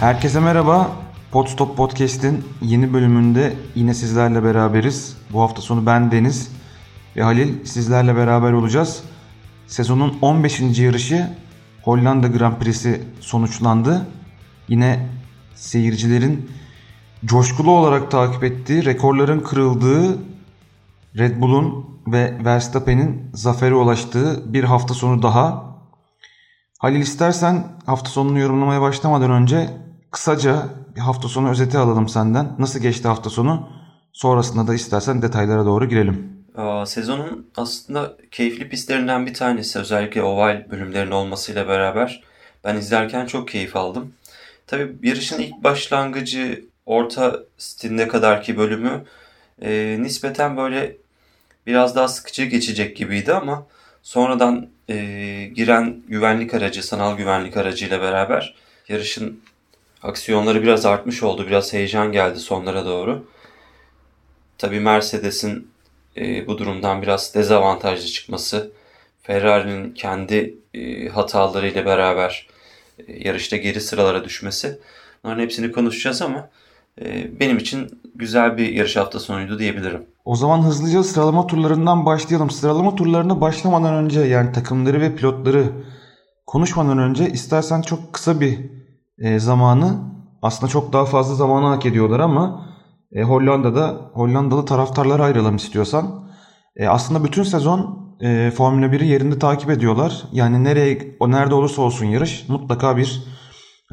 Herkese merhaba. Podstop Podcast'in yeni bölümünde yine sizlerle beraberiz. Bu hafta sonu ben Deniz ve Halil sizlerle beraber olacağız. Sezonun 15. yarışı Hollanda Grand Prix'si sonuçlandı. Yine seyircilerin coşkulu olarak takip ettiği, rekorların kırıldığı Red Bull'un ve Verstappen'in zafere ulaştığı bir hafta sonu daha. Halil istersen hafta sonunu yorumlamaya başlamadan önce kısaca bir hafta sonu özeti alalım senden. Nasıl geçti hafta sonu? Sonrasında da istersen detaylara doğru girelim. Sezonun aslında keyifli pistlerinden bir tanesi. Özellikle oval bölümlerin olmasıyla beraber ben izlerken çok keyif aldım. Tabii yarışın ilk başlangıcı orta stinde kadarki bölümü e, nispeten böyle biraz daha sıkıcı geçecek gibiydi ama sonradan e, giren güvenlik aracı, sanal güvenlik aracıyla beraber yarışın aksiyonları biraz artmış oldu. Biraz heyecan geldi sonlara doğru. Tabii Mercedes'in e, bu durumdan biraz dezavantajlı çıkması, Ferrari'nin kendi e, hatalarıyla beraber e, yarışta geri sıralara düşmesi. Bunların hepsini konuşacağız ama e, benim için güzel bir yarış hafta sonuydu diyebilirim. O zaman hızlıca sıralama turlarından başlayalım. Sıralama turlarına başlamadan önce yani takımları ve pilotları konuşmadan önce istersen çok kısa bir e, zamanı aslında çok daha fazla zamanı hak ediyorlar ama e, Hollanda'da Hollandalı taraftarlara ayrılalım istiyorsan. E, aslında bütün sezon e, Formula 1'i yerinde takip ediyorlar. Yani nereye o nerede olursa olsun yarış mutlaka bir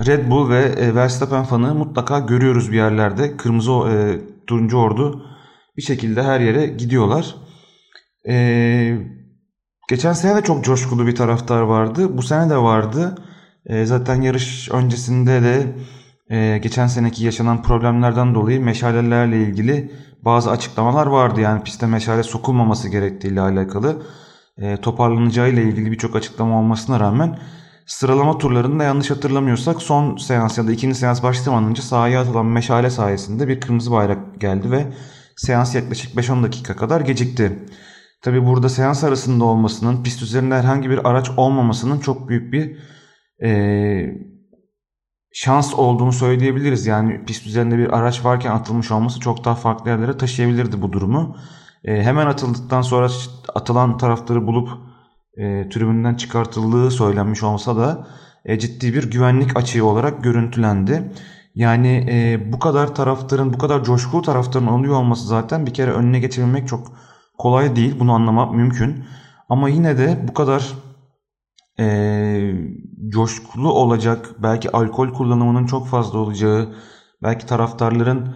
Red Bull ve e, Verstappen fanı mutlaka görüyoruz bir yerlerde. Kırmızı e, turuncu ordu bir şekilde her yere gidiyorlar. E, geçen sene de çok coşkulu bir taraftar vardı. Bu sene de vardı. E, zaten yarış öncesinde de e, geçen seneki yaşanan problemlerden dolayı meşalelerle ilgili bazı açıklamalar vardı. Yani piste meşale sokulmaması gerektiğiyle alakalı e, toparlanacağı ile ilgili birçok açıklama olmasına rağmen sıralama turlarında yanlış hatırlamıyorsak son seans ya da ikinci seans başlamadan önce sahaya atılan meşale sayesinde bir kırmızı bayrak geldi ve seans yaklaşık 5-10 dakika kadar gecikti. Tabi burada seans arasında olmasının, pist üzerinde herhangi bir araç olmamasının çok büyük bir e, şans olduğunu söyleyebiliriz. Yani pist üzerinde bir araç varken atılmış olması çok daha farklı yerlere taşıyabilirdi bu durumu. E, hemen atıldıktan sonra atılan tarafları bulup e, tribünden çıkartıldığı söylenmiş olsa da e, ciddi bir güvenlik açığı olarak görüntülendi. Yani e, bu kadar taraftarın, bu kadar coşkulu taraftarın oluyor olması zaten bir kere önüne geçebilmek çok kolay değil. Bunu anlamak mümkün. Ama yine de bu kadar e, coşkulu olacak, belki alkol kullanımının çok fazla olacağı, belki taraftarların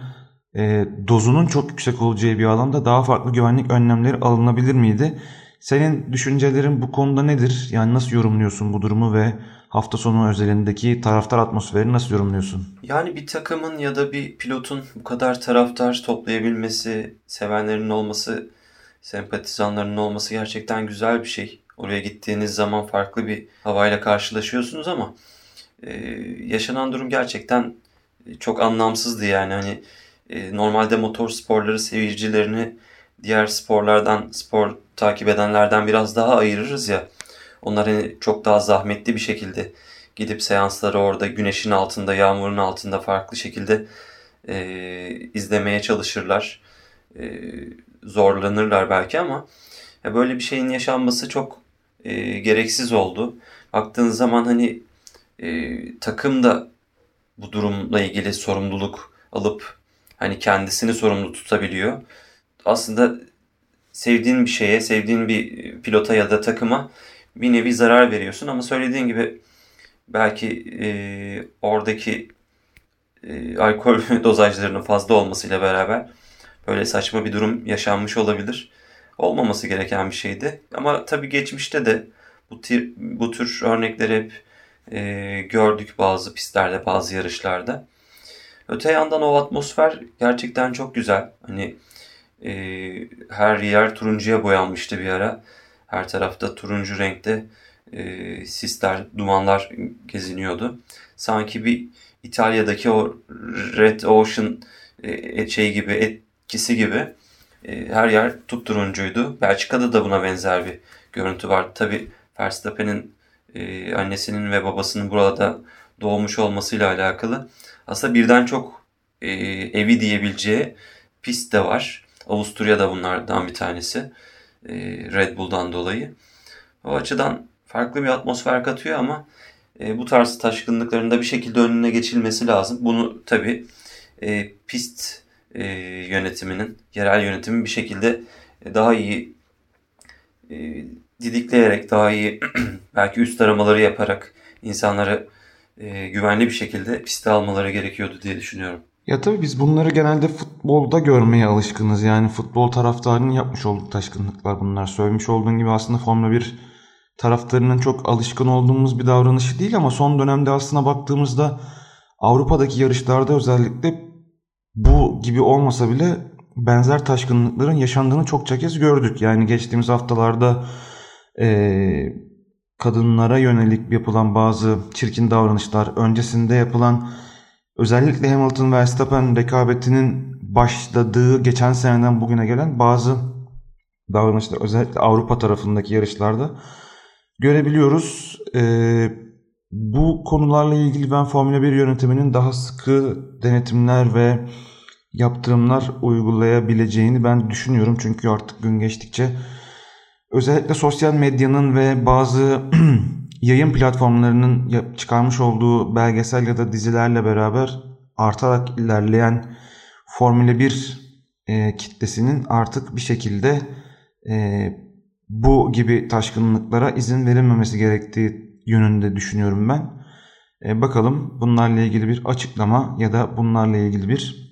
e, dozunun çok yüksek olacağı bir alanda daha farklı güvenlik önlemleri alınabilir miydi? Senin düşüncelerin bu konuda nedir? Yani nasıl yorumluyorsun bu durumu ve hafta sonu özelindeki taraftar atmosferini nasıl yorumluyorsun? Yani bir takımın ya da bir pilotun bu kadar taraftar toplayabilmesi, sevenlerinin olması, sempatizanlarının olması gerçekten güzel bir şey. Oraya gittiğiniz zaman farklı bir havayla karşılaşıyorsunuz ama e, yaşanan durum gerçekten çok anlamsızdı yani. Hani e, normalde motor sporları seyircilerini diğer sporlardan, spor takip edenlerden biraz daha ayırırız ya. Onlar hani çok daha zahmetli bir şekilde gidip seansları orada güneşin altında, yağmurun altında farklı şekilde e, izlemeye çalışırlar. E, zorlanırlar belki ama ya böyle bir şeyin yaşanması çok e, gereksiz oldu. Baktığınız zaman hani e, takım da bu durumla ilgili sorumluluk alıp hani kendisini sorumlu tutabiliyor. Aslında sevdiğin bir şeye, sevdiğin bir pilota ya da takıma bir nevi zarar veriyorsun ama söylediğin gibi belki e, oradaki e, alkol dozajlarının fazla olmasıyla beraber böyle saçma bir durum yaşanmış olabilir. Olmaması gereken bir şeydi. Ama tabii geçmişte de bu tür, bu tür örnekleri hep e, gördük bazı pistlerde, bazı yarışlarda. Öte yandan o atmosfer gerçekten çok güzel. Hani e, her yer turuncuya boyanmıştı bir ara. Her tarafta turuncu renkte e, sisler, dumanlar geziniyordu. Sanki bir İtalya'daki o Red Ocean e, şey gibi etkisi gibi her yer tutturuncuydu. Belçika'da da buna benzer bir görüntü vardı. Tabi Verstappen'in e, annesinin ve babasının burada doğmuş olmasıyla alakalı. Aslında birden çok e, evi diyebileceği pist de var. Avusturya da bunlardan bir tanesi. E, Red Bull'dan dolayı. O açıdan farklı bir atmosfer katıyor ama e, bu tarz taşkınlıklarında bir şekilde önüne geçilmesi lazım. Bunu tabi e, pist e, yönetiminin, yerel yönetimin bir şekilde daha iyi e, didikleyerek, daha iyi belki üst aramaları yaparak insanları e, güvenli bir şekilde piste almaları gerekiyordu diye düşünüyorum. Ya tabii biz bunları genelde futbolda görmeye alışkınız. Yani futbol taraftarının yapmış olduğu taşkınlıklar bunlar. Söylemiş olduğun gibi aslında Formula 1 taraftarının çok alışkın olduğumuz bir davranışı değil ama son dönemde aslına baktığımızda Avrupa'daki yarışlarda özellikle bu gibi olmasa bile benzer taşkınlıkların yaşandığını çokça kez gördük. Yani geçtiğimiz haftalarda e, kadınlara yönelik yapılan bazı çirkin davranışlar, öncesinde yapılan özellikle Hamilton ve Verstappen rekabetinin başladığı geçen seneden bugüne gelen bazı davranışlar özellikle Avrupa tarafındaki yarışlarda görebiliyoruz. Ee, bu konularla ilgili ben Formula 1 yönetiminin daha sıkı denetimler ve yaptırımlar uygulayabileceğini ben düşünüyorum. Çünkü artık gün geçtikçe özellikle sosyal medyanın ve bazı yayın platformlarının çıkarmış olduğu belgesel ya da dizilerle beraber artarak ilerleyen Formula 1 e, kitlesinin artık bir şekilde e, bu gibi taşkınlıklara izin verilmemesi gerektiği yönünde düşünüyorum ben. E, bakalım bunlarla ilgili bir açıklama ya da bunlarla ilgili bir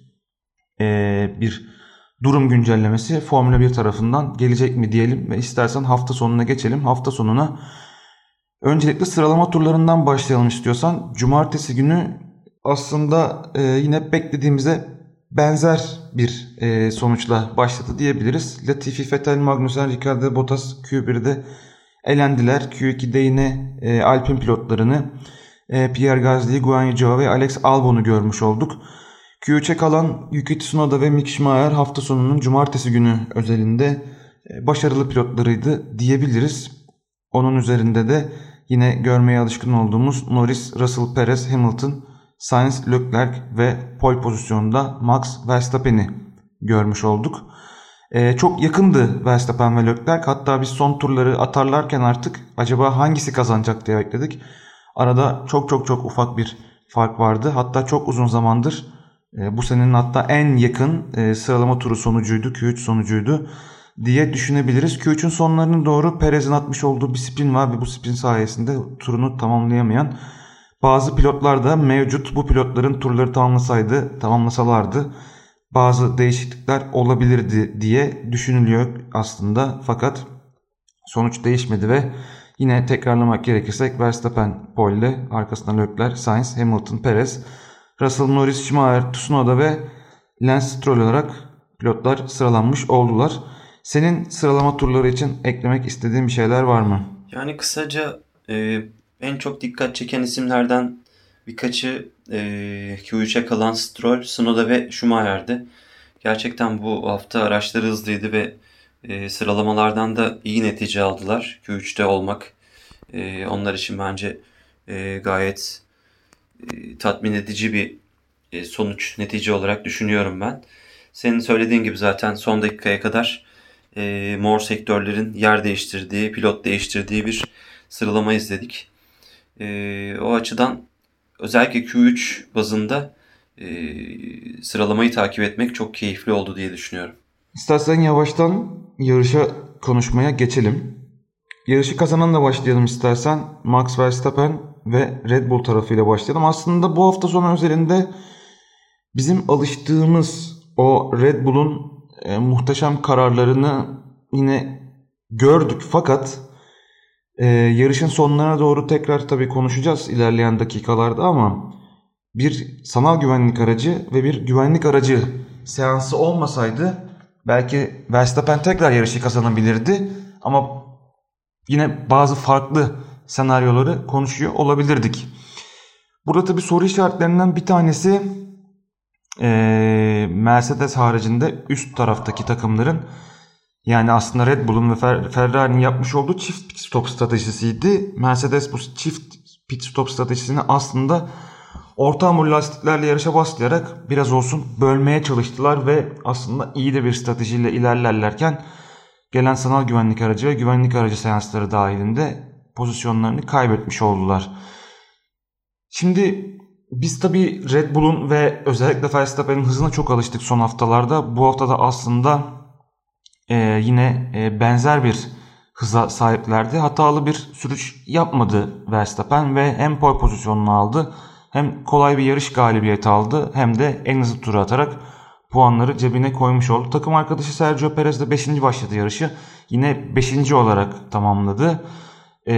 e, bir durum güncellemesi Formula 1 tarafından gelecek mi diyelim ve istersen hafta sonuna geçelim. Hafta sonuna öncelikle sıralama turlarından başlayalım istiyorsan. Cumartesi günü aslında e, yine beklediğimize benzer bir e, sonuçla başladı diyebiliriz. Latifi, Vettel, Magnussen, Ricardo, Bottas Q1'de elendiler. Q2'de yine e, Alpine pilotlarını e, Pierre Gasly, Guan Yu ve Alex Albon'u görmüş olduk. Q3'e kalan Yuki Tsunoda ve Mick Schumacher hafta sonunun cumartesi günü özelinde e, başarılı pilotlarıydı diyebiliriz. Onun üzerinde de yine görmeye alışkın olduğumuz Norris, Russell, Perez, Hamilton, Sainz, Leclerc ve pole pozisyonunda Max Verstappen'i görmüş olduk. Ee, çok yakındı Verstappen ve Leclerc. Hatta biz son turları atarlarken artık acaba hangisi kazanacak diye bekledik. Arada çok çok çok ufak bir fark vardı. Hatta çok uzun zamandır e, bu senenin hatta en yakın e, sıralama turu sonucuydu. Q3 sonucuydu diye düşünebiliriz. Q3'ün sonlarının doğru Perez'in atmış olduğu bir spin var ve bu spin sayesinde turunu tamamlayamayan bazı pilotlar da mevcut. Bu pilotların turları tamamlasaydı, tamamlasalardı bazı değişiklikler olabilirdi diye düşünülüyor aslında. Fakat sonuç değişmedi ve yine tekrarlamak gerekirse Verstappen pole arkasından Leclerc, Sainz, Hamilton, Perez Russell Norris, Schumacher, Tsunoda ve Lance Stroll olarak pilotlar sıralanmış oldular. Senin sıralama turları için eklemek istediğin bir şeyler var mı? Yani kısaca e, en çok dikkat çeken isimlerden birkaçı e, Q3'e kalan Stroll, Tsunoda ve Schumacher'di. Gerçekten bu hafta araçları hızlıydı ve e, sıralamalardan da iyi netice aldılar. Q3'te olmak e, onlar için bence e, gayet e, tatmin edici bir e, sonuç, netice olarak düşünüyorum ben. Senin söylediğin gibi zaten son dakikaya kadar e, mor sektörlerin yer değiştirdiği, pilot değiştirdiği bir sıralama izledik. E, o açıdan özellikle Q3 bazında e, sıralamayı takip etmek çok keyifli oldu diye düşünüyorum. İstersen yavaştan yarışa konuşmaya geçelim. Yarışı kazananla başlayalım istersen. Max Verstappen ve Red Bull tarafıyla başlayalım. Aslında bu hafta sonu özelinde bizim alıştığımız o Red Bull'un e, muhteşem kararlarını yine gördük. Fakat e, yarışın sonlarına doğru tekrar tabii konuşacağız ilerleyen dakikalarda ama bir sanal güvenlik aracı ve bir güvenlik aracı seansı olmasaydı belki Verstappen tekrar yarışı kazanabilirdi ama yine bazı farklı senaryoları konuşuyor olabilirdik. Burada tabi soru işaretlerinden bir tanesi e, Mercedes haricinde üst taraftaki takımların yani aslında Red Bull'un ve Ferrari'nin yapmış olduğu çift stop stratejisiydi. Mercedes bu çift pit stop stratejisini aslında orta hamur lastiklerle yarışa başlayarak biraz olsun bölmeye çalıştılar ve aslında iyi de bir stratejiyle ilerlerlerken gelen sanal güvenlik aracı ve güvenlik aracı seansları dahilinde pozisyonlarını kaybetmiş oldular. Şimdi biz tabi Red Bull'un ve özellikle Verstappen'in hızına çok alıştık son haftalarda. Bu haftada aslında e, yine e, benzer bir hıza sahiplerdi. Hatalı bir sürüş yapmadı Verstappen ve hem pole pozisyonunu aldı hem kolay bir yarış galibiyeti aldı hem de en hızlı turu atarak puanları cebine koymuş oldu. Takım arkadaşı Sergio Perez de 5. başladı yarışı. Yine 5. olarak tamamladı. Ee,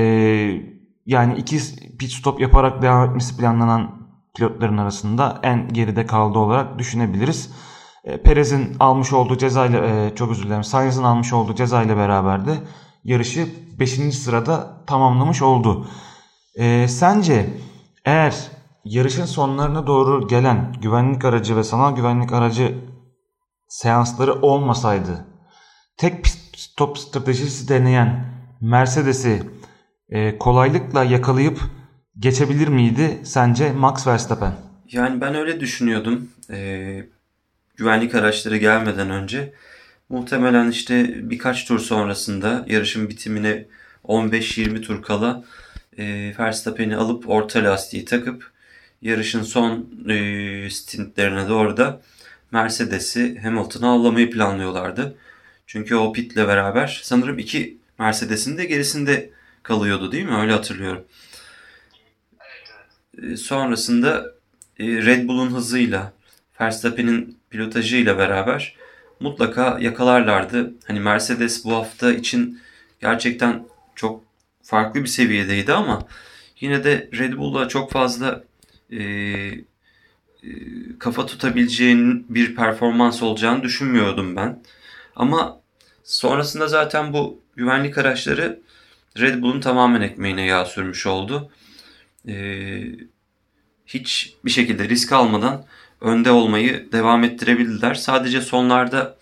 yani iki pit stop yaparak devam etmesi planlanan pilotların arasında en geride kaldı olarak düşünebiliriz. E, Perez'in almış olduğu cezayla e, çok özür dilerim Sainz'in almış olduğu cezayla beraber de yarışı 5. sırada tamamlamış oldu. E, sence eğer yarışın sonlarına doğru gelen güvenlik aracı ve sanal güvenlik aracı seansları olmasaydı tek stop stratejisi deneyen Mercedes'i e, kolaylıkla yakalayıp geçebilir miydi sence Max Verstappen? Yani ben öyle düşünüyordum. Ee, güvenlik araçları gelmeden önce. Muhtemelen işte birkaç tur sonrasında yarışın bitimine 15-20 tur kala e, Verstappen'i alıp orta lastiği takıp yarışın son e, stintlerine doğru da Mercedes'i Hamilton'a avlamayı planlıyorlardı. Çünkü o pitle beraber sanırım iki Mercedes'in de gerisinde kalıyordu değil mi? Öyle hatırlıyorum. E, sonrasında e, Red Bull'un hızıyla Verstappen'in pilotajıyla beraber mutlaka yakalarlardı. Hani Mercedes bu hafta için gerçekten çok farklı bir seviyedeydi ama yine de Red Bull'la çok fazla e, e, kafa tutabileceğin bir performans olacağını düşünmüyordum ben. Ama sonrasında zaten bu güvenlik araçları Red Bull'un tamamen ekmeğine yağ sürmüş oldu. Ee, hiç bir şekilde risk almadan önde olmayı devam ettirebildiler. Sadece sonlarda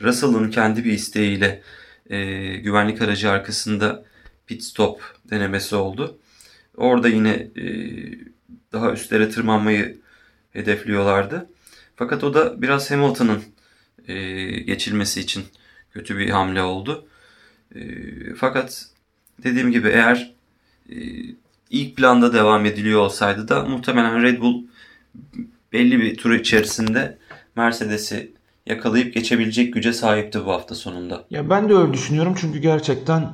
Russell'ın kendi bir isteğiyle e, güvenlik aracı arkasında pit stop denemesi oldu. Orada yine e, daha üstlere tırmanmayı hedefliyorlardı. Fakat o da biraz Hamilton'ın e, geçilmesi için kötü bir hamle oldu. E, fakat dediğim gibi eğer e, ilk planda devam ediliyor olsaydı da muhtemelen Red Bull belli bir tur içerisinde Mercedes'i yakalayıp geçebilecek güce sahipti bu hafta sonunda. Ya ben de öyle düşünüyorum çünkü gerçekten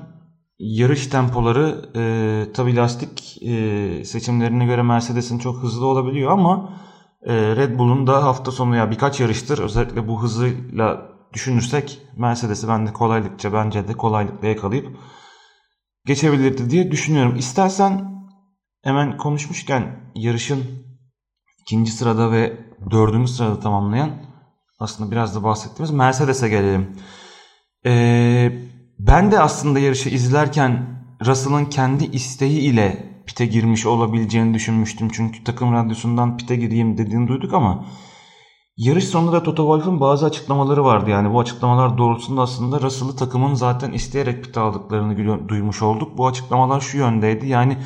yarış tempoları e, tabi lastik e, seçimlerine göre Mercedes'in çok hızlı olabiliyor ama e, Red Bull'un da hafta sonu ya birkaç yarıştır özellikle bu hızıyla düşünürsek Mercedes'i ben de kolaylıkça bence de kolaylıkla yakalayıp geçebilirdi diye düşünüyorum. İstersen hemen konuşmuşken yarışın ikinci sırada ve dördüncü sırada tamamlayan aslında biraz da bahsettiğimiz Mercedes'e gelelim. Ee, ben de aslında yarışı izlerken Russell'ın kendi isteği ile pite girmiş olabileceğini düşünmüştüm. Çünkü takım radyosundan pite gireyim dediğini duyduk ama yarış sonunda da Toto Wolff'un bazı açıklamaları vardı. Yani bu açıklamalar doğrultusunda aslında Russell'ı takımın zaten isteyerek pite aldıklarını duymuş olduk. Bu açıklamalar şu yöndeydi. Yani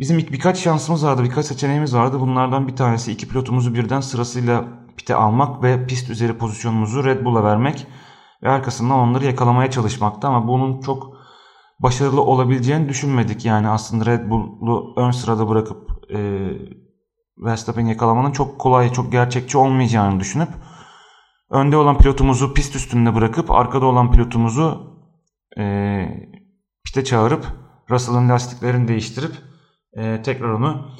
bizim ilk birkaç şansımız vardı, birkaç seçeneğimiz vardı. Bunlardan bir tanesi iki pilotumuzu birden sırasıyla pite almak ve pist üzeri pozisyonumuzu Red Bull'a vermek ve arkasından onları yakalamaya çalışmakta ama bunun çok başarılı olabileceğini düşünmedik. Yani aslında Red Bull'u ön sırada bırakıp e, Verstappen yakalamanın çok kolay, çok gerçekçi olmayacağını düşünüp önde olan pilotumuzu pist üstünde bırakıp arkada olan pilotumuzu e, piste çağırıp Russell'ın lastiklerini değiştirip e, tekrar onu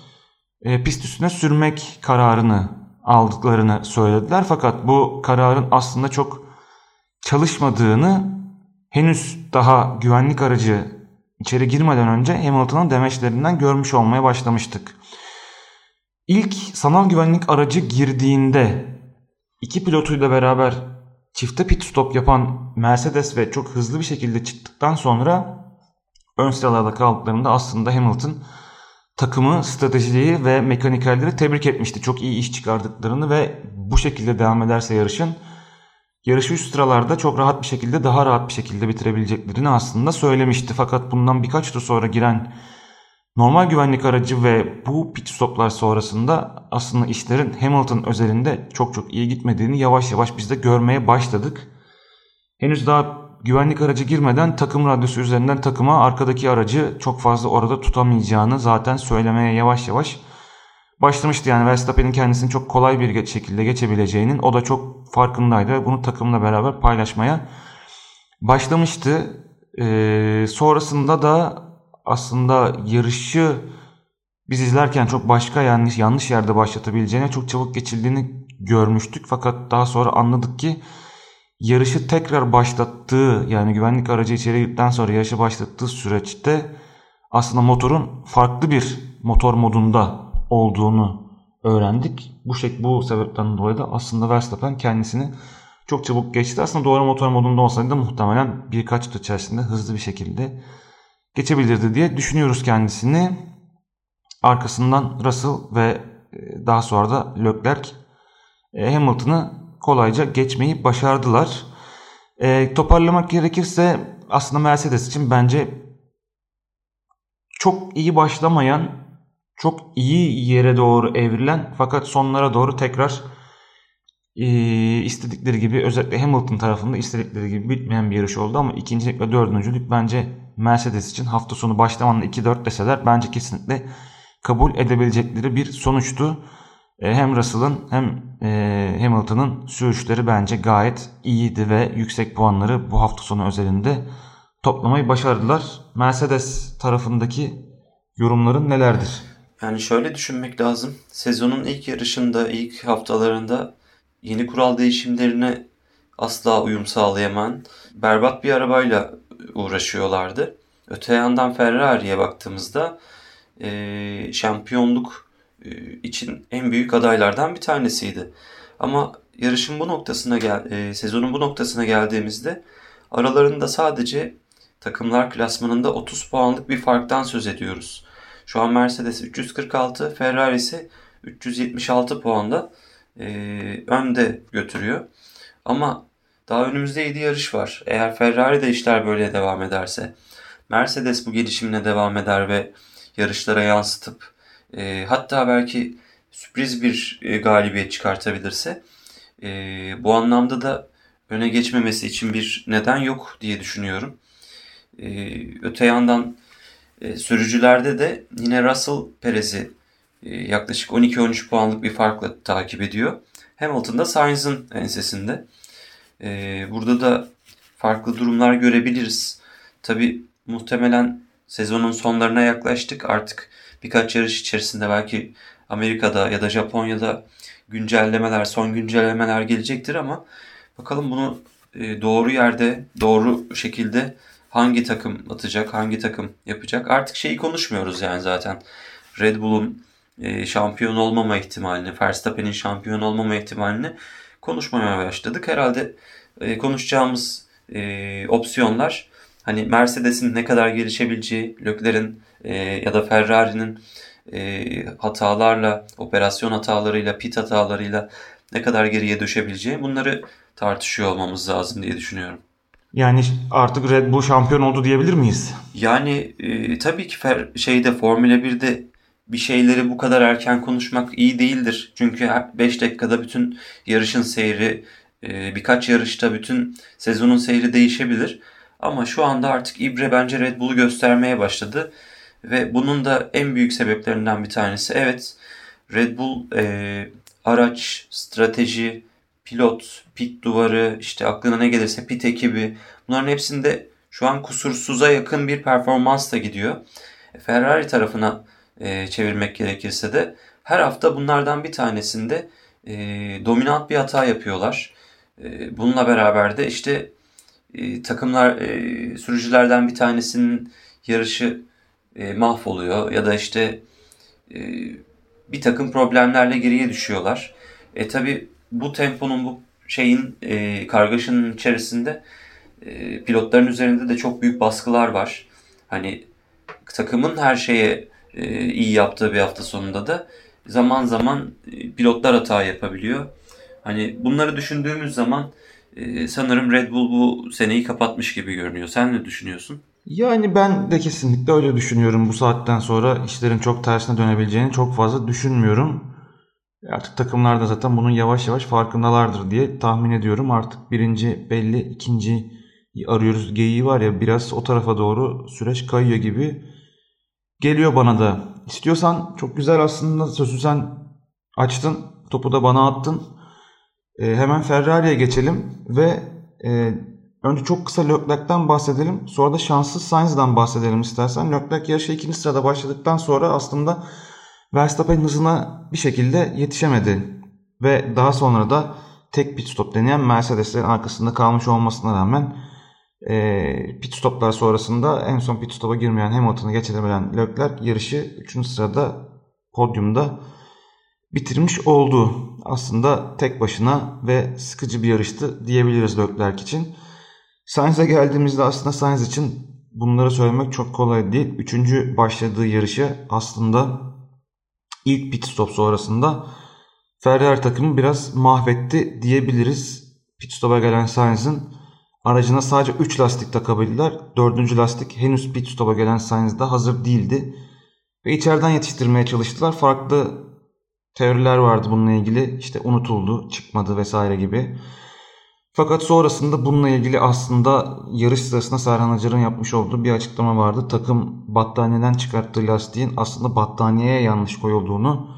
e, pist üstüne sürmek kararını aldıklarını söylediler. Fakat bu kararın aslında çok çalışmadığını henüz daha güvenlik aracı içeri girmeden önce Hamilton'ın demeçlerinden görmüş olmaya başlamıştık. İlk sanal güvenlik aracı girdiğinde iki pilotuyla beraber çifte pit stop yapan Mercedes ve çok hızlı bir şekilde çıktıktan sonra ön sıralarda kaldıklarında aslında Hamilton takımı, stratejiyi ve mekanikerleri tebrik etmişti. Çok iyi iş çıkardıklarını ve bu şekilde devam ederse yarışın yarışı üst sıralarda çok rahat bir şekilde daha rahat bir şekilde bitirebileceklerini aslında söylemişti. Fakat bundan birkaç tur sonra giren Normal güvenlik aracı ve bu pit stoplar sonrasında aslında işlerin Hamilton özelinde çok çok iyi gitmediğini yavaş yavaş biz de görmeye başladık. Henüz daha güvenlik aracı girmeden takım radyosu üzerinden takıma arkadaki aracı çok fazla orada tutamayacağını zaten söylemeye yavaş yavaş başlamıştı. Yani Verstappen'in kendisini çok kolay bir şekilde geçebileceğinin o da çok farkındaydı ve bunu takımla beraber paylaşmaya başlamıştı. Ee, sonrasında da aslında yarışı biz izlerken çok başka yanlış yanlış yerde başlatabileceğine çok çabuk geçildiğini görmüştük. Fakat daha sonra anladık ki yarışı tekrar başlattığı yani güvenlik aracı içeri girdikten sonra yarışı başlattığı süreçte aslında motorun farklı bir motor modunda olduğunu öğrendik. Bu şek bu sebepten dolayı da aslında Verstappen kendisini çok çabuk geçti. Aslında doğru motor modunda olsaydı muhtemelen birkaç tur içerisinde hızlı bir şekilde geçebilirdi diye düşünüyoruz kendisini. Arkasından Russell ve e, daha sonra da Leclerc e, Hamilton'ı kolayca geçmeyi başardılar. E, toparlamak gerekirse aslında Mercedes için bence çok iyi başlamayan, çok iyi yere doğru evrilen fakat sonlara doğru tekrar e, istedikleri gibi özellikle Hamilton tarafında istedikleri gibi bitmeyen bir yarış oldu ama ikincilik ve dördüncülük bence Mercedes için hafta sonu başlamanın 2-4 deseler bence kesinlikle kabul edebilecekleri bir sonuçtu. E, hem Russell'ın hem e, Hamilton'ın sürüşleri bence gayet iyiydi ve yüksek puanları bu hafta sonu özelinde toplamayı başardılar. Mercedes tarafındaki yorumların nelerdir? Yani şöyle düşünmek lazım. Sezonun ilk yarışında, ilk haftalarında yeni kural değişimlerine asla uyum sağlayamayan berbat bir arabayla uğraşıyorlardı. Öte yandan Ferrari'ye baktığımızda e, şampiyonluk için en büyük adaylardan bir tanesiydi. Ama yarışın bu noktasına gel, e, sezonun bu noktasına geldiğimizde aralarında sadece takımlar klasmanında 30 puanlık bir farktan söz ediyoruz. Şu an Mercedes 346, Ferrari ise 376 puanda e, önde götürüyor. Ama daha önümüzde 7 yarış var. Eğer Ferrari de işler böyle devam ederse, Mercedes bu gelişimine devam eder ve yarışlara yansıtıp e, hatta belki sürpriz bir e, galibiyet çıkartabilirse e, bu anlamda da öne geçmemesi için bir neden yok diye düşünüyorum. E, öte yandan e, sürücülerde de yine Russell Perez'i e, yaklaşık 12-13 puanlık bir farkla takip ediyor. Hamilton da Sainz'ın ensesinde. E, burada da farklı durumlar görebiliriz. Tabi muhtemelen sezonun sonlarına yaklaştık. Artık birkaç yarış içerisinde belki Amerika'da ya da Japonya'da güncellemeler, son güncellemeler gelecektir ama bakalım bunu e, doğru yerde, doğru şekilde hangi takım atacak, hangi takım yapacak. Artık şeyi konuşmuyoruz yani zaten. Red Bull'un e, şampiyon olmama ihtimalini, Verstappen'in şampiyon olmama ihtimalini konuşmamaya başladık. Herhalde e, konuşacağımız opsiyonlar hani Mercedes'in ne kadar gelişebileceği, Leclerc'in e, ya da Ferrari'nin e, hatalarla, operasyon hatalarıyla, pit hatalarıyla ne kadar geriye düşebileceği bunları tartışıyor olmamız lazım diye düşünüyorum. Yani artık Red Bull şampiyon oldu diyebilir miyiz? Yani e, tabii ki fer, şeyde Formula 1'de bir şeyleri bu kadar erken konuşmak iyi değildir. Çünkü 5 dakikada bütün yarışın seyri, e, birkaç yarışta bütün sezonun seyri değişebilir. Ama şu anda artık İbre bence Red Bull'u göstermeye başladı. Ve bunun da en büyük sebeplerinden bir tanesi evet Red Bull e, araç, strateji, pilot, pit duvarı, işte aklına ne gelirse pit ekibi bunların hepsinde şu an kusursuza yakın bir performans da gidiyor. E, Ferrari tarafına e, çevirmek gerekirse de her hafta bunlardan bir tanesinde e, dominant bir hata yapıyorlar. E, bununla beraber de işte e, takımlar e, sürücülerden bir tanesinin yarışı e, mahvoluyor ya da işte e, bir takım problemlerle geriye düşüyorlar. E tabi bu temponun bu şeyin e, kargaşanın içerisinde e, pilotların üzerinde de çok büyük baskılar var. Hani takımın her şeye e, iyi yaptığı bir hafta sonunda da zaman zaman e, pilotlar hata yapabiliyor. Hani bunları düşündüğümüz zaman ee, sanırım Red Bull bu seneyi kapatmış gibi görünüyor. Sen ne düşünüyorsun? Yani ben de kesinlikle öyle düşünüyorum. Bu saatten sonra işlerin çok tersine dönebileceğini çok fazla düşünmüyorum. Artık takımlar da zaten bunun yavaş yavaş farkındalardır diye tahmin ediyorum. Artık birinci belli, ikinci arıyoruz geyiği var ya biraz o tarafa doğru süreç kayıyor gibi geliyor bana da. İstiyorsan çok güzel aslında sözü sen açtın, topu da bana attın. E, hemen Ferrari'ye geçelim ve e, önce çok kısa Leclerc'ten bahsedelim. Sonra da şanssız Sainz'dan bahsedelim istersen. Leclerc yarışa ikinci sırada başladıktan sonra aslında Verstappen hızına bir şekilde yetişemedi. Ve daha sonra da tek pit stop deneyen Mercedes'lerin arkasında kalmış olmasına rağmen e, pit stoplar sonrasında en son pit stop'a girmeyen Hamilton'ı geçiremeyen Leclerc yarışı 3. sırada podyumda bitirmiş oldu. Aslında tek başına ve sıkıcı bir yarıştı diyebiliriz Leclerc için. Sainz'e geldiğimizde aslında Sainz için bunları söylemek çok kolay değil. Üçüncü başladığı yarışı aslında ilk pit stop sonrasında Ferrari takımı biraz mahvetti diyebiliriz. Pit stop'a gelen Sainz'in aracına sadece 3 lastik takabildiler. 4. lastik henüz pit stop'a gelen Sainz'de hazır değildi. Ve içeriden yetiştirmeye çalıştılar. Farklı teoriler vardı bununla ilgili. İşte unutuldu, çıkmadı vesaire gibi. Fakat sonrasında bununla ilgili aslında yarış sırasında Serhan Acar'ın yapmış olduğu bir açıklama vardı. Takım battaniyeden çıkarttığı lastiğin aslında battaniyeye yanlış koyulduğunu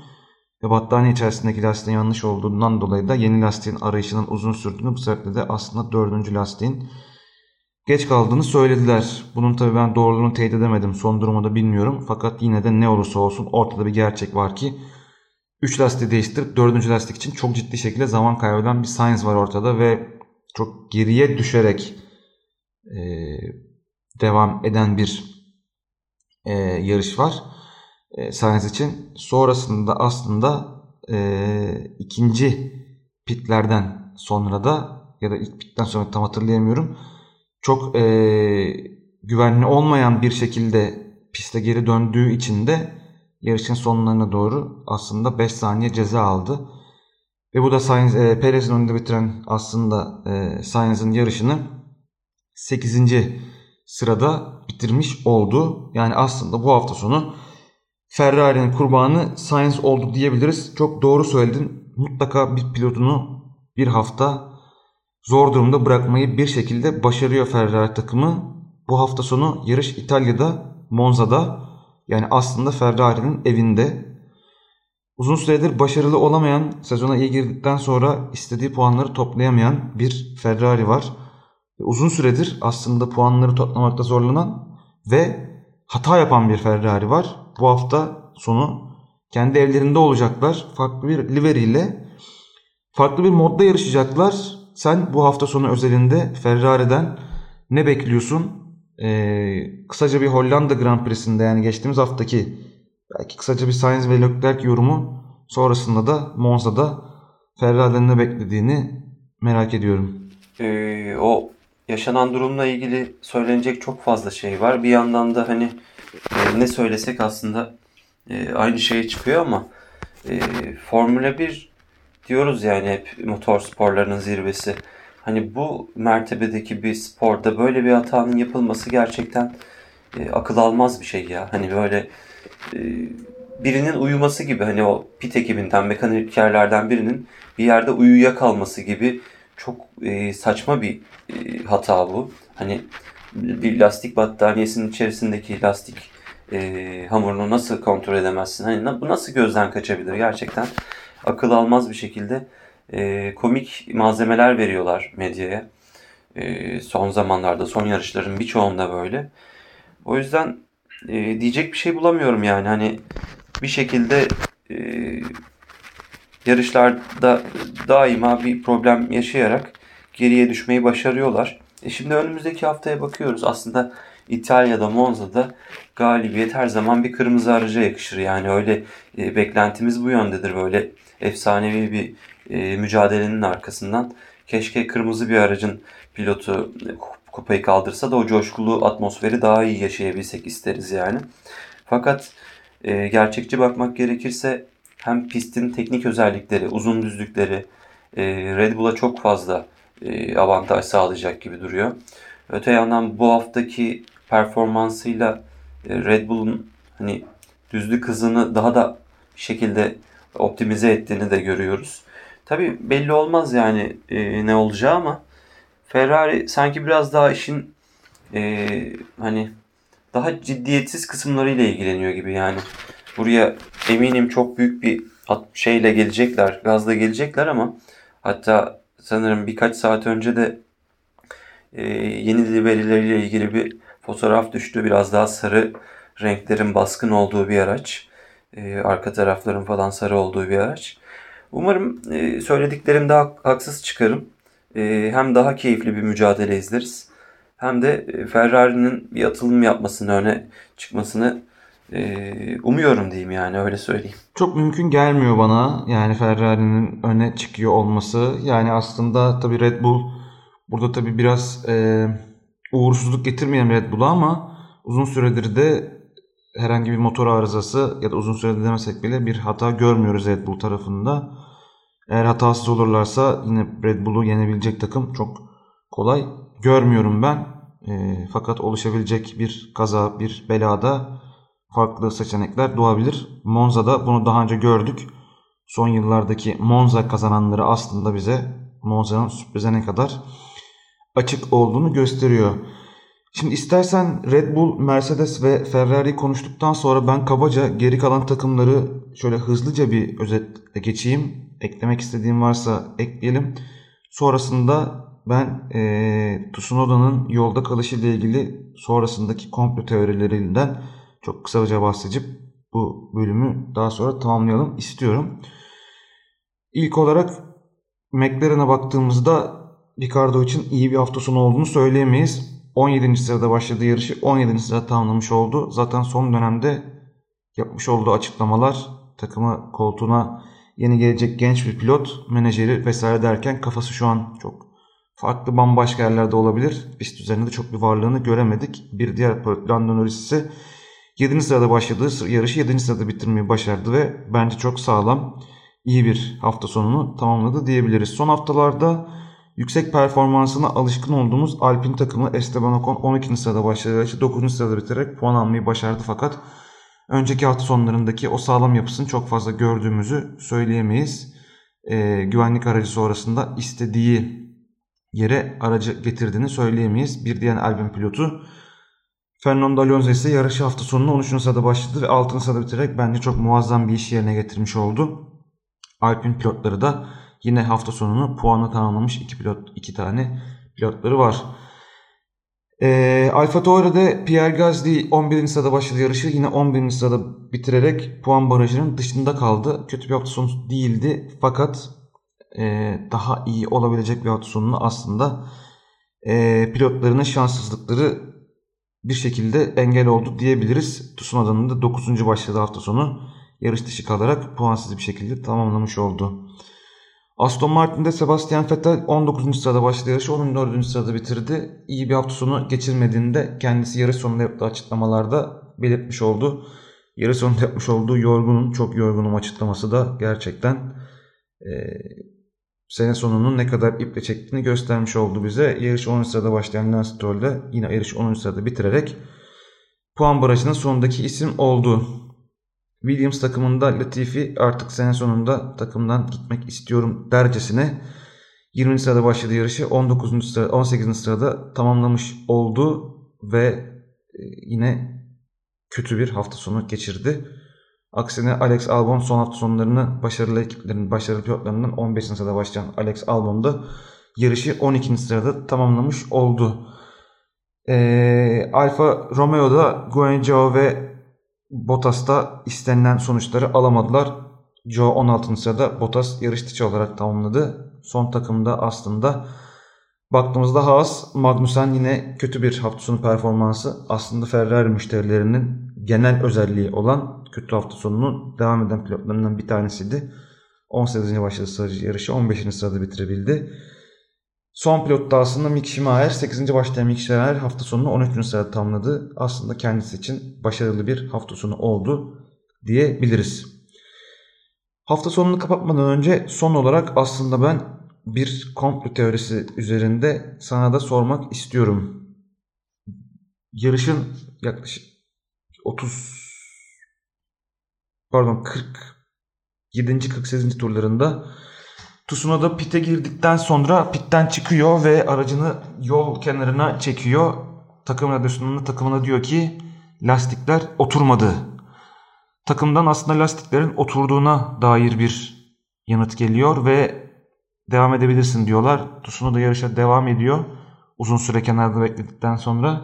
ve battaniye içerisindeki lastiğin yanlış olduğundan dolayı da yeni lastiğin arayışının uzun sürdüğünü bu sebeple de aslında dördüncü lastiğin geç kaldığını söylediler. Bunun tabii ben doğruluğunu teyit edemedim. Son durumu da bilmiyorum. Fakat yine de ne olursa olsun ortada bir gerçek var ki 3 lastiği değiştirip 4. lastik için çok ciddi şekilde zaman kaybeden bir Sainz var ortada ve çok geriye düşerek e, devam eden bir e, yarış var e, Sainz için. Sonrasında aslında e, ikinci pitlerden sonra da ya da ilk pitten sonra tam hatırlayamıyorum. Çok e, güvenli olmayan bir şekilde piste geri döndüğü için de yarışın sonlarına doğru aslında 5 saniye ceza aldı. Ve bu da Sainz, e, Perez'in önünde bitiren aslında e, Sainz'ın yarışını 8. sırada bitirmiş oldu. Yani aslında bu hafta sonu Ferrari'nin kurbanı Sainz oldu diyebiliriz. Çok doğru söyledin. Mutlaka bir pilotunu bir hafta zor durumda bırakmayı bir şekilde başarıyor Ferrari takımı. Bu hafta sonu yarış İtalya'da, Monza'da yani aslında Ferrari'nin evinde Uzun süredir başarılı olamayan, sezona iyi girdikten sonra istediği puanları toplayamayan bir Ferrari var. Uzun süredir aslında puanları toplamakta zorlanan ve hata yapan bir Ferrari var. Bu hafta sonu kendi evlerinde olacaklar. Farklı bir livery ile farklı bir modda yarışacaklar. Sen bu hafta sonu özelinde Ferrari'den ne bekliyorsun? Ee, kısaca bir Hollanda Grand Prix'sinde yani geçtiğimiz haftaki Belki kısaca bir Sainz ve Leclerc yorumu sonrasında da Monza'da Ferrari'den ne beklediğini merak ediyorum. Ee, o yaşanan durumla ilgili söylenecek çok fazla şey var. Bir yandan da hani e, ne söylesek aslında e, aynı şeye çıkıyor ama e, Formula 1 diyoruz yani hep motor sporlarının zirvesi. Hani bu mertebedeki bir sporda böyle bir hatanın yapılması gerçekten e, akıl almaz bir şey ya. Hani böyle e, birinin uyuması gibi hani o pit ekibinden mekanikerlerden birinin bir yerde uyuya kalması gibi çok e, saçma bir e, hata bu. Hani bir lastik battaniyesinin içerisindeki lastik e, hamurunu nasıl kontrol edemezsin? Hani bu nasıl gözden kaçabilir? Gerçekten akıl almaz bir şekilde e, komik malzemeler veriyorlar medyaya. E, son zamanlarda, son yarışların birçoğunda böyle. O yüzden e, diyecek bir şey bulamıyorum yani. Hani bir şekilde e, yarışlarda daima bir problem yaşayarak geriye düşmeyi başarıyorlar. E şimdi önümüzdeki haftaya bakıyoruz. Aslında İtalya'da, Monza'da galibiyet her zaman bir kırmızı araca yakışır. Yani öyle e, beklentimiz bu yöndedir. Böyle efsanevi bir e, mücadelenin arkasından keşke kırmızı bir aracın pilotu kupayı kaldırsa da o coşkulu atmosferi daha iyi yaşayabilsek isteriz yani. Fakat e, gerçekçi bakmak gerekirse hem pistin teknik özellikleri, uzun düzlükleri e, Red Bull'a çok fazla e, avantaj sağlayacak gibi duruyor. Öte yandan bu haftaki performansıyla e, Red Bull'un hani düzlük hızını daha da şekilde optimize ettiğini de görüyoruz. Tabi belli olmaz yani e, ne olacağı ama Ferrari sanki biraz daha işin e, hani daha ciddiyetsiz kısımlarıyla ilgileniyor gibi yani. Buraya eminim çok büyük bir şeyle gelecekler, gazla gelecekler ama hatta sanırım birkaç saat önce de e, yeni dil verileriyle ilgili bir fotoğraf düştü. Biraz daha sarı renklerin baskın olduğu bir araç. E, arka tarafların falan sarı olduğu bir araç. Umarım e, söylediklerimde haksız çıkarım. E, hem daha keyifli bir mücadele izleriz. Hem de e, Ferrari'nin bir atılım yapmasını, öne çıkmasını e, umuyorum diyeyim yani öyle söyleyeyim. Çok mümkün gelmiyor bana yani Ferrari'nin öne çıkıyor olması. Yani aslında tabii Red Bull burada tabii biraz e, uğursuzluk getirmeyen Red Bull'a ama uzun süredir de herhangi bir motor arızası ya da uzun süredir demesek bile bir hata görmüyoruz Red Bull tarafında. Eğer hatasız olurlarsa yine Red Bull'u yenebilecek takım çok kolay görmüyorum ben. E, fakat oluşabilecek bir kaza, bir belada farklı seçenekler doğabilir. Monza'da bunu daha önce gördük. Son yıllardaki Monza kazananları aslında bize Monza'nın sürprize ne kadar açık olduğunu gösteriyor. Şimdi istersen Red Bull, Mercedes ve Ferrari konuştuktan sonra ben kabaca geri kalan takımları şöyle hızlıca bir özetle geçeyim. Eklemek istediğim varsa ekleyelim. Sonrasında ben e, Tsunoda'nın yolda kalışı ile ilgili sonrasındaki komplo teorilerinden çok kısaca bahsedip bu bölümü daha sonra tamamlayalım istiyorum. İlk olarak McLaren'a baktığımızda Ricardo için iyi bir hafta sonu olduğunu söyleyemeyiz. 17. sırada başladığı yarışı 17. sırada tamamlamış oldu. Zaten son dönemde yapmış olduğu açıklamalar takımı koltuğuna yeni gelecek genç bir pilot, menajeri vesaire derken kafası şu an çok farklı bambaşka yerlerde olabilir. Pist üzerinde çok bir varlığını göremedik. Bir diğer pilot Lando Norris ise 7. sırada başladığı yarışı 7. sırada bitirmeyi başardı ve bence çok sağlam iyi bir hafta sonunu tamamladı diyebiliriz. Son haftalarda yüksek performansına alışkın olduğumuz Alpine takımı Esteban Ocon 12. sırada başladı yarışı 9. sırada bitirerek puan almayı başardı fakat önceki hafta sonlarındaki o sağlam yapısını çok fazla gördüğümüzü söyleyemeyiz. Ee, güvenlik aracı sonrasında istediği yere aracı getirdiğini söyleyemeyiz. Bir diğer Alpine pilotu Fernando Alonso ise yarış hafta sonunu 13. sırada başladı ve 6. sırada bitirerek bence çok muazzam bir iş yerine getirmiş oldu. Alpine pilotları da yine hafta sonunu puanla tamamlamış iki pilot iki tane pilotları var. Ee, Alfa Tauri'de Pierre Gasly 11. sırada başladı yarışı. Yine 11. sırada bitirerek puan barajının dışında kaldı. Kötü bir hafta sonu değildi. Fakat e, daha iyi olabilecek bir hafta sonunu aslında e, pilotlarının şanssızlıkları bir şekilde engel oldu diyebiliriz. Tsunoda'nın da 9. başladığı hafta sonu yarış dışı kalarak puansız bir şekilde tamamlamış oldu. Aston Martin'de Sebastian Vettel 19. sırada başladı yarışı 14. sırada bitirdi. İyi bir hafta sonu geçirmediğinde kendisi yarış sonunda yaptığı açıklamalarda belirtmiş oldu. Yarış sonunda yapmış olduğu yorgunum, çok yorgunum açıklaması da gerçekten e, sene sonunun ne kadar iple çektiğini göstermiş oldu bize. Yarış 10. sırada başlayan Lance Stroll de yine yarış 10. sırada bitirerek puan barajının sonundaki isim oldu. Williams takımında Latifi artık sene sonunda takımdan gitmek istiyorum dercesine 20. sırada başladı yarışı 19. sırada 18. sırada tamamlamış oldu ve e, yine kötü bir hafta sonu geçirdi. Aksine Alex Albon son hafta sonlarını başarılı ekiplerin, başarılı pilotlarından 15. sırada başlayan Alex Albon da yarışı 12. sırada tamamlamış oldu. Ee, Alfa Romeo'da Guanyu ve Bottas'ta istenilen sonuçları alamadılar. Joe 16. sırada Bottas yarış dışı olarak tamamladı. Son takımda aslında baktığımızda Haas, Magnussen yine kötü bir hafta sonu performansı. Aslında Ferrari müşterilerinin genel özelliği olan kötü hafta sonunun devam eden pilotlarından bir tanesiydi. 18. başladı sadece yarışı 15. sırada bitirebildi. Son pilot da aslında Mick Schumacher 8. başlayan Mick Schumacher hafta sonunu 13. sırada tamamladı. Aslında kendisi için başarılı bir hafta sonu oldu diyebiliriz. Hafta sonunu kapatmadan önce son olarak aslında ben bir komplo teorisi üzerinde sana da sormak istiyorum. yarışın yaklaşık 30 pardon 47. 48. turlarında Tsunoda pite girdikten sonra pitten çıkıyor ve aracını yol kenarına çekiyor. Takım radyosunun takımına diyor ki lastikler oturmadı. Takımdan aslında lastiklerin oturduğuna dair bir yanıt geliyor ve devam edebilirsin diyorlar. Tsunoda yarışa devam ediyor. Uzun süre kenarda bekledikten sonra.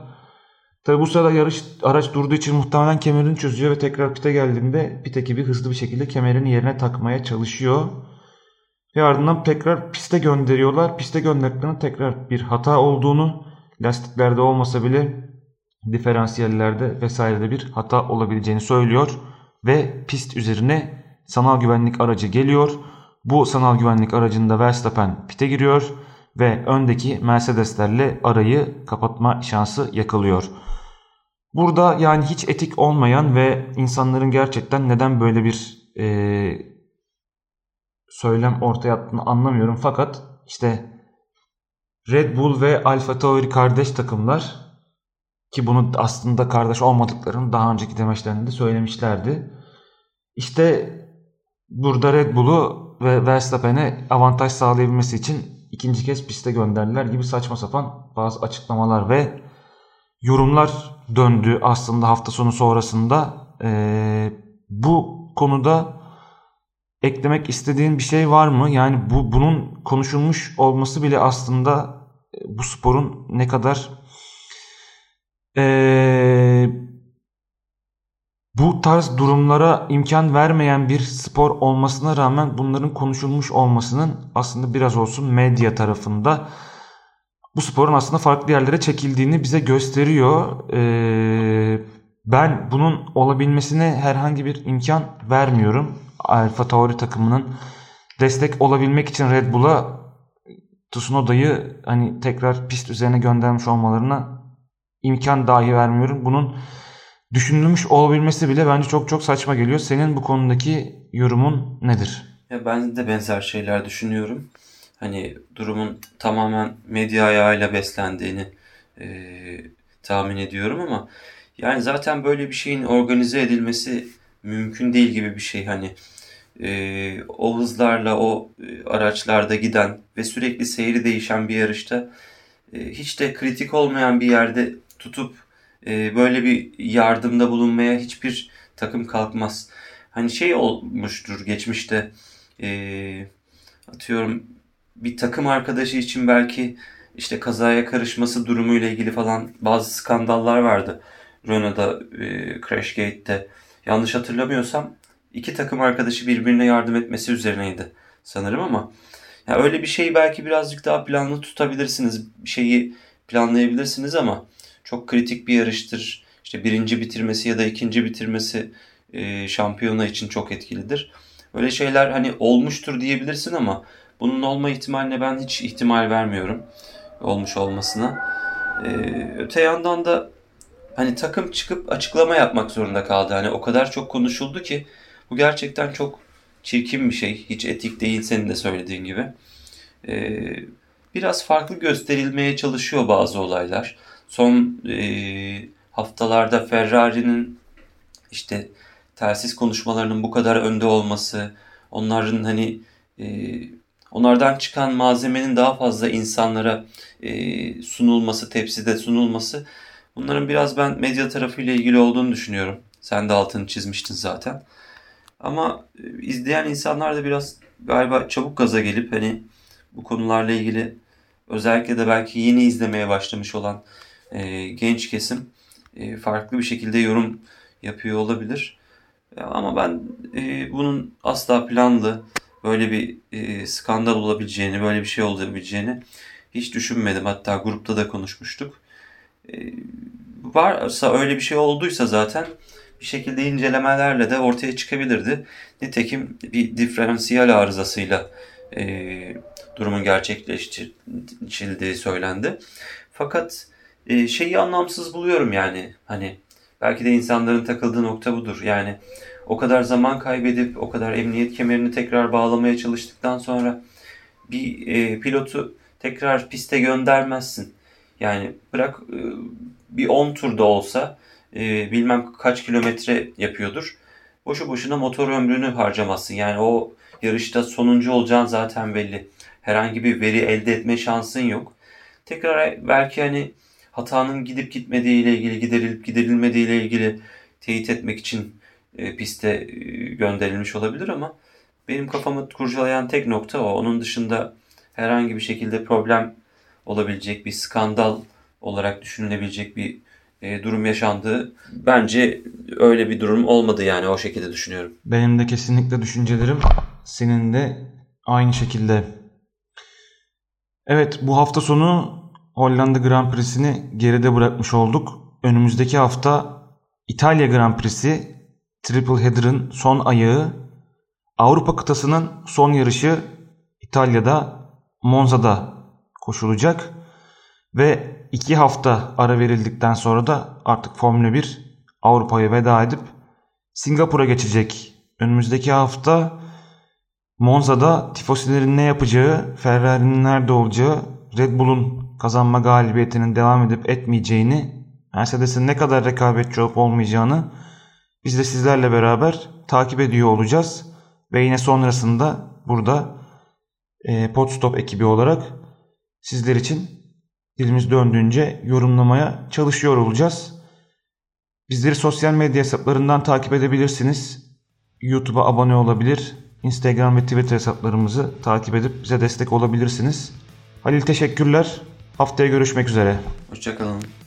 Tabi bu sırada yarış araç durduğu için muhtemelen kemerini çözüyor ve tekrar pite geldiğinde pit ekibi hızlı bir şekilde kemerini yerine takmaya çalışıyor. Ve ardından tekrar piste gönderiyorlar. Piste gönderdiklerinde tekrar bir hata olduğunu lastiklerde olmasa bile diferansiyellerde vesairede bir hata olabileceğini söylüyor. Ve pist üzerine sanal güvenlik aracı geliyor. Bu sanal güvenlik aracında Verstappen pite giriyor ve öndeki Mercedeslerle arayı kapatma şansı yakalıyor. Burada yani hiç etik olmayan ve insanların gerçekten neden böyle bir e, söylem ortaya attığını anlamıyorum. Fakat işte Red Bull ve Alfa Tauri kardeş takımlar ki bunu aslında kardeş olmadıklarını daha önceki demeçlerinde söylemişlerdi. İşte burada Red Bull'u ve Verstappen'e avantaj sağlayabilmesi için ikinci kez piste gönderdiler gibi saçma sapan bazı açıklamalar ve yorumlar döndü aslında hafta sonu sonrasında. Ee, bu konuda eklemek istediğin bir şey var mı? Yani bu bunun konuşulmuş olması bile aslında e, bu sporun ne kadar ee, bu tarz durumlara imkan vermeyen bir spor olmasına rağmen bunların konuşulmuş olmasının aslında biraz olsun medya tarafında bu sporun aslında farklı yerlere çekildiğini bize gösteriyor. Ee, ben bunun olabilmesine herhangi bir imkan vermiyorum. Alfa Tauri takımının destek olabilmek için Red Bull'a Tsunoda'yı hani tekrar pist üzerine göndermiş olmalarına imkan dahi vermiyorum. Bunun düşünülmüş olabilmesi bile bence çok çok saçma geliyor. Senin bu konudaki yorumun nedir? Ya ben de benzer şeyler düşünüyorum. Hani durumun tamamen medya ayağıyla beslendiğini e, tahmin ediyorum ama yani zaten böyle bir şeyin organize edilmesi mümkün değil gibi bir şey. Hani e, o hızlarla o e, araçlarda giden ve sürekli seyri değişen bir yarışta e, hiç de kritik olmayan bir yerde tutup e, böyle bir yardımda bulunmaya hiçbir takım kalkmaz. Hani şey olmuştur geçmişte e, atıyorum bir takım arkadaşı için belki işte kazaya karışması durumuyla ilgili falan bazı skandallar vardı. Renault'da, e, Crashgate'de. Yanlış hatırlamıyorsam iki takım arkadaşı birbirine yardım etmesi üzerineydi sanırım ama ya öyle bir şeyi belki birazcık daha planlı tutabilirsiniz. Bir şeyi planlayabilirsiniz ama çok kritik bir yarıştır. İşte birinci bitirmesi ya da ikinci bitirmesi e, şampiyona için çok etkilidir. Öyle şeyler hani olmuştur diyebilirsin ama bunun olma ihtimaline ben hiç ihtimal vermiyorum. Olmuş olmasına. E, öte yandan da hani takım çıkıp açıklama yapmak zorunda kaldı. Hani o kadar çok konuşuldu ki bu gerçekten çok çirkin bir şey. Hiç etik değil senin de söylediğin gibi. E, biraz farklı gösterilmeye çalışıyor bazı olaylar son e, haftalarda Ferrari'nin işte telsiz konuşmalarının bu kadar önde olması, onların hani e, onlardan çıkan malzemenin daha fazla insanlara e, sunulması, tepside sunulması bunların biraz ben medya tarafıyla ilgili olduğunu düşünüyorum. Sen de altını çizmiştin zaten. Ama e, izleyen insanlar da biraz galiba çabuk gaza gelip hani bu konularla ilgili özellikle de belki yeni izlemeye başlamış olan e, genç kesim e, farklı bir şekilde yorum yapıyor olabilir. Ama ben e, bunun asla planlı böyle bir e, skandal olabileceğini, böyle bir şey olabileceğini hiç düşünmedim. Hatta grupta da konuşmuştuk. E, varsa öyle bir şey olduysa zaten bir şekilde incelemelerle de ortaya çıkabilirdi. Nitekim bir diferansiyel arızasıyla e, durumun gerçekleştirildiği söylendi. Fakat e, şeyi anlamsız buluyorum yani. Hani belki de insanların takıldığı nokta budur. Yani o kadar zaman kaybedip o kadar emniyet kemerini tekrar bağlamaya çalıştıktan sonra bir e, pilotu tekrar piste göndermezsin. Yani bırak e, bir 10 turda olsa e, bilmem kaç kilometre yapıyordur. Boşu boşuna motor ömrünü harcamazsın. Yani o yarışta sonuncu olacağın zaten belli. Herhangi bir veri elde etme şansın yok. Tekrar belki hani hatanın gidip gitmediği ile ilgili, giderilip giderilmediği ile ilgili teyit etmek için e, piste e, gönderilmiş olabilir ama benim kafamı kurcalayan tek nokta o. Onun dışında herhangi bir şekilde problem olabilecek bir skandal olarak düşünülebilecek bir e, durum yaşandığı bence öyle bir durum olmadı yani o şekilde düşünüyorum. Benim de kesinlikle düşüncelerim senin de aynı şekilde. Evet bu hafta sonu Hollanda Grand Prix'sini geride bırakmış olduk. Önümüzdeki hafta İtalya Grand Prix'si Triple Header'ın son ayağı Avrupa kıtasının son yarışı İtalya'da Monza'da koşulacak ve iki hafta ara verildikten sonra da artık Formula 1 Avrupa'ya veda edip Singapur'a geçecek. Önümüzdeki hafta Monza'da tifosilerin ne yapacağı, Ferrari'nin nerede olacağı, Red Bull'un kazanma galibiyetinin devam edip etmeyeceğini, Mercedes'in ne kadar rekabetçi olup olmayacağını biz de sizlerle beraber takip ediyor olacağız. Ve yine sonrasında burada e, Podstop ekibi olarak sizler için dilimiz döndüğünce yorumlamaya çalışıyor olacağız. Bizleri sosyal medya hesaplarından takip edebilirsiniz. YouTube'a abone olabilir. Instagram ve Twitter hesaplarımızı takip edip bize destek olabilirsiniz. Halil teşekkürler. Haftaya görüşmek üzere. Hoşçakalın.